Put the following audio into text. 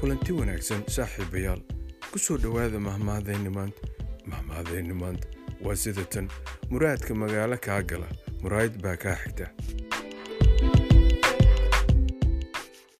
kulanti wanaagsan saaxiibayaal ku soo dhowaada mahmaadayni maanta. Mahmaadayni maanta waa sida tan muraadka magaalo kaa gala. Muraayad baa kaa xigta.